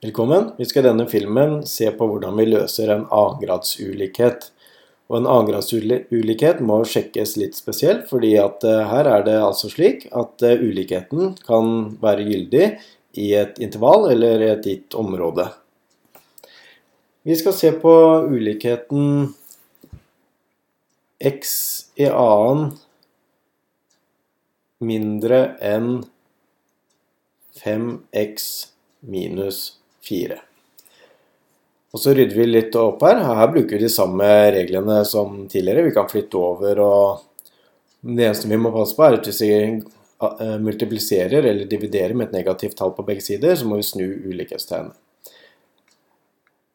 Velkommen. Vi skal i denne filmen se på hvordan vi løser en annengradsulikhet. Og en annengradsulikhet må sjekkes litt spesielt, fordi at eh, her er det altså slik at eh, ulikheten kan være gyldig i et intervall eller et gitt område. Vi skal se på ulikheten x i annen mindre enn 5x minus 4. Og så rydder vi litt opp her. Her bruker vi de samme reglene som tidligere. Vi kan flytte over og Det eneste vi må passe på, er at hvis vi eh, multipliserer eller dividerer med et negativt tall på begge sider, så må vi snu ulikhetstegnet.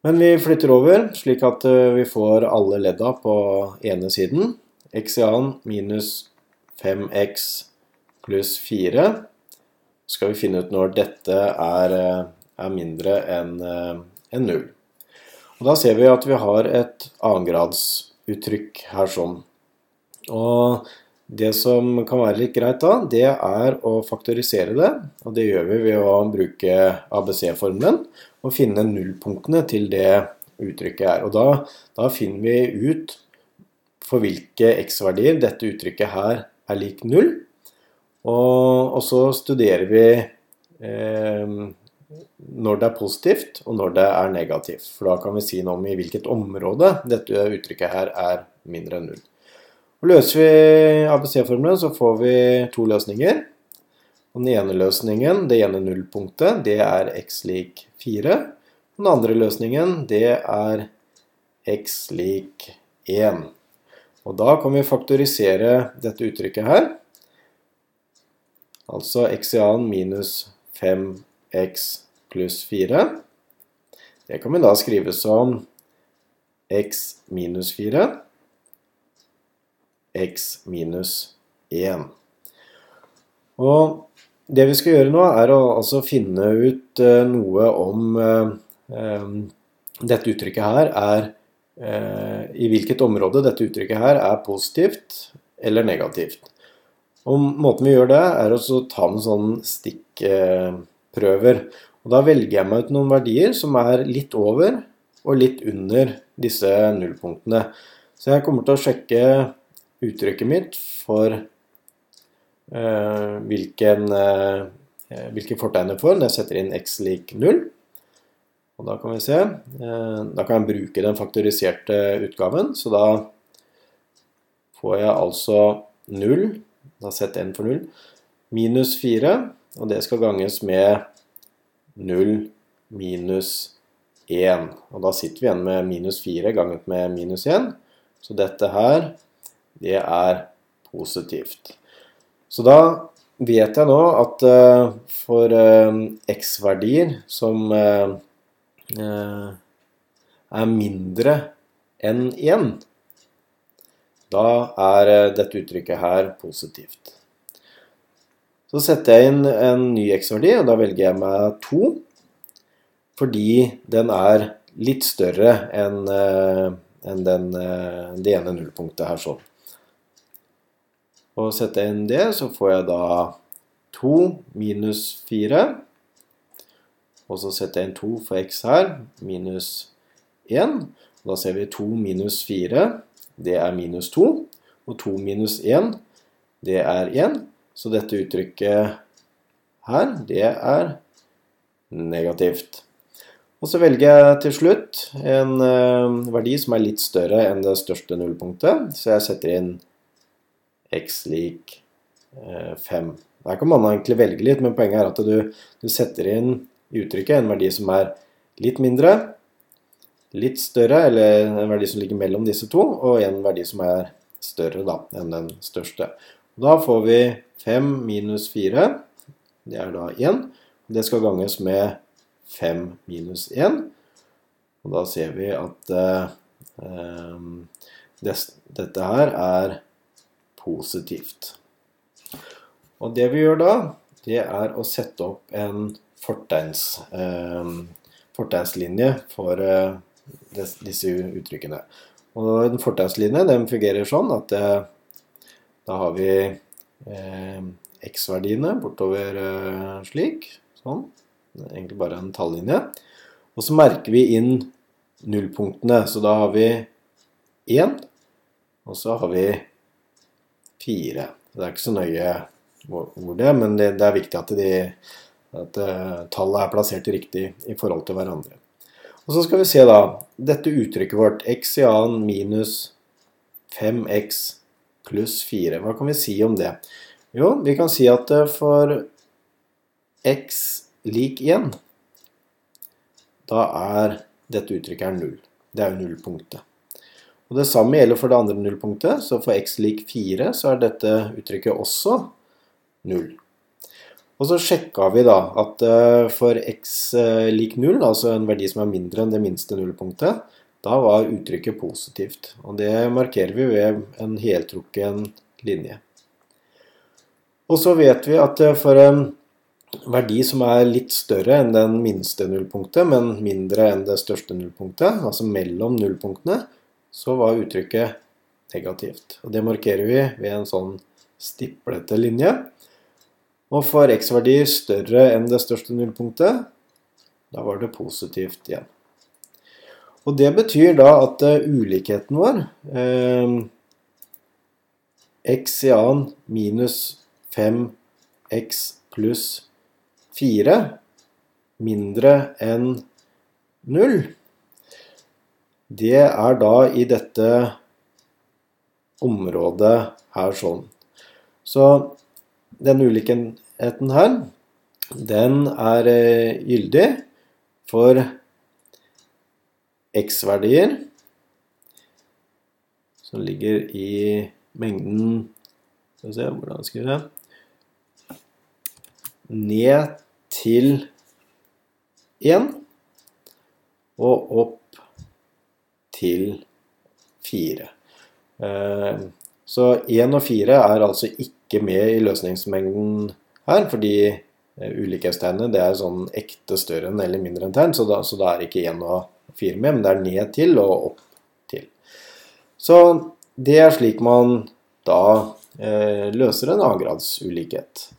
Men vi flytter over, slik at eh, vi får alle ledda på ene siden. x i annen minus 5x pluss 4. Så skal vi finne ut når dette er, eh, er mindre enn en 0. Og da ser vi at vi har et annengradsuttrykk her sånn. Og det som kan være litt greit da, det er å faktorisere det. Og det gjør vi ved å bruke ABC-formelen og finne nullpunktene til det uttrykket er. Og da, da finner vi ut for hvilke x-verdier dette uttrykket her er lik null. Og, og så studerer vi eh, når det er positivt, og når det er negativt. For da kan vi si noe om i hvilket område dette uttrykket her er mindre enn null. Og løser vi ABC-formelen, så får vi to løsninger. Og den ene løsningen, det ene nullpunktet, det er x lik 4. Og den andre løsningen, det er x lik 1. Og da kan vi faktorisere dette uttrykket her. Altså x i annen minus 5x pluss 4. Det kan vi da skrive som x minus 4, x minus 1. Og det vi skal gjøre nå, er å altså finne ut uh, noe om uh, um, dette uttrykket her er uh, I hvilket område dette uttrykket her er positivt eller negativt. Og Måten vi gjør det, er å ta en sånn stikkprøver. Og Da velger jeg meg ut noen verdier som er litt over og litt under disse nullpunktene. Så jeg kommer til å sjekke uttrykket mitt for eh, hvilken, eh, hvilke fortegn jeg får når jeg setter inn x lik 0. Og da kan vi se. Eh, da kan jeg bruke den faktoriserte utgaven. Så da får jeg altså 0. Da setter jeg inn for 0. Minus 4, og det skal ganges med 0 minus 1. Og da sitter vi igjen med minus 4 ganget med minus 1. Så dette her, det er positivt. Så da vet jeg nå at uh, for uh, x-verdier som uh, er mindre enn 1, da er dette uttrykket her positivt. Så setter jeg inn en ny x-verdi, og da velger jeg meg 2. Fordi den er litt større enn eh, en eh, det ene nullpunktet her sånn. Og setter jeg inn det, så får jeg da 2 minus 4. Og så setter jeg inn 2 for x her, minus 1. Da ser vi 2 minus 4, det er minus 2. Og 2 minus 1, det er 1. Så dette uttrykket her, det er negativt. Og så velger jeg til slutt en uh, verdi som er litt større enn det største nullpunktet, så jeg setter inn x lik uh, 5. Der kan man egentlig velge litt, men poenget er at du, du setter inn i uttrykket en verdi som er litt mindre, litt større, eller en verdi som ligger mellom disse to, og en verdi som er større da, enn den største. Da får vi 5 minus 4, det er da 1. Det skal ganges med 5 minus 1. Og da ser vi at eh, det, dette her er positivt. Og det vi gjør da, det er å sette opp en fortegns, eh, fortegnslinje for uh, disse uttrykkene. Og en fortegnslinje den fungerer sånn at da har vi eh, X-verdiene bortover eh, slik. Sånn. Det er egentlig bare en tallinje. Og så merker vi inn nullpunktene. Så da har vi 1, og så har vi 4. Det er ikke så nøye hvor det er, men det, er viktig at, de, at uh, tallet er plassert riktig i forhold til hverandre. Og så skal vi se da, dette uttrykket vårt, x i annen minus 5x pluss 4. Hva kan vi si om det? Jo, vi kan si at uh, for x lik 1, da er dette uttrykket er 0. Det er jo nullpunktet. Og Det samme gjelder for det andre nullpunktet, så for x lik 4 så er dette uttrykket også 0. Og så sjekka vi da at eh, for x eh, lik 0, altså en verdi som er mindre enn det minste nullpunktet, da var uttrykket positivt. Og det markerer vi ved en heltrukken linje. Og så vet vi at eh, for en verdi som er litt større enn den minste nullpunktet, men mindre enn det største nullpunktet, altså mellom nullpunktene, så var uttrykket negativt. Og det markerer vi ved en sånn stiplete linje. Og for x-verdi større enn det største nullpunktet, da var det positivt igjen. Og det betyr da at uh, ulikheten vår, eh, x i annen minus 5x pluss 4, mindre enn 0, det er da i dette området her sånn. Så denne ulikheten her, den er eh, gyldig for x-verdier som ligger i mengden Skal vi se hvordan jeg skriver det Ned til 1 og opp til 4. Eh, så 1 og 4 er altså ikke med i løsningsmengden her, fordi eh, ulikhetstegnet er sånn ekte større enn eller mindre enn tegn, så da, så da er ikke 1 og 4 men det er ned til og opp til. Så det er slik man da eh, løser en annengrads ulikhet.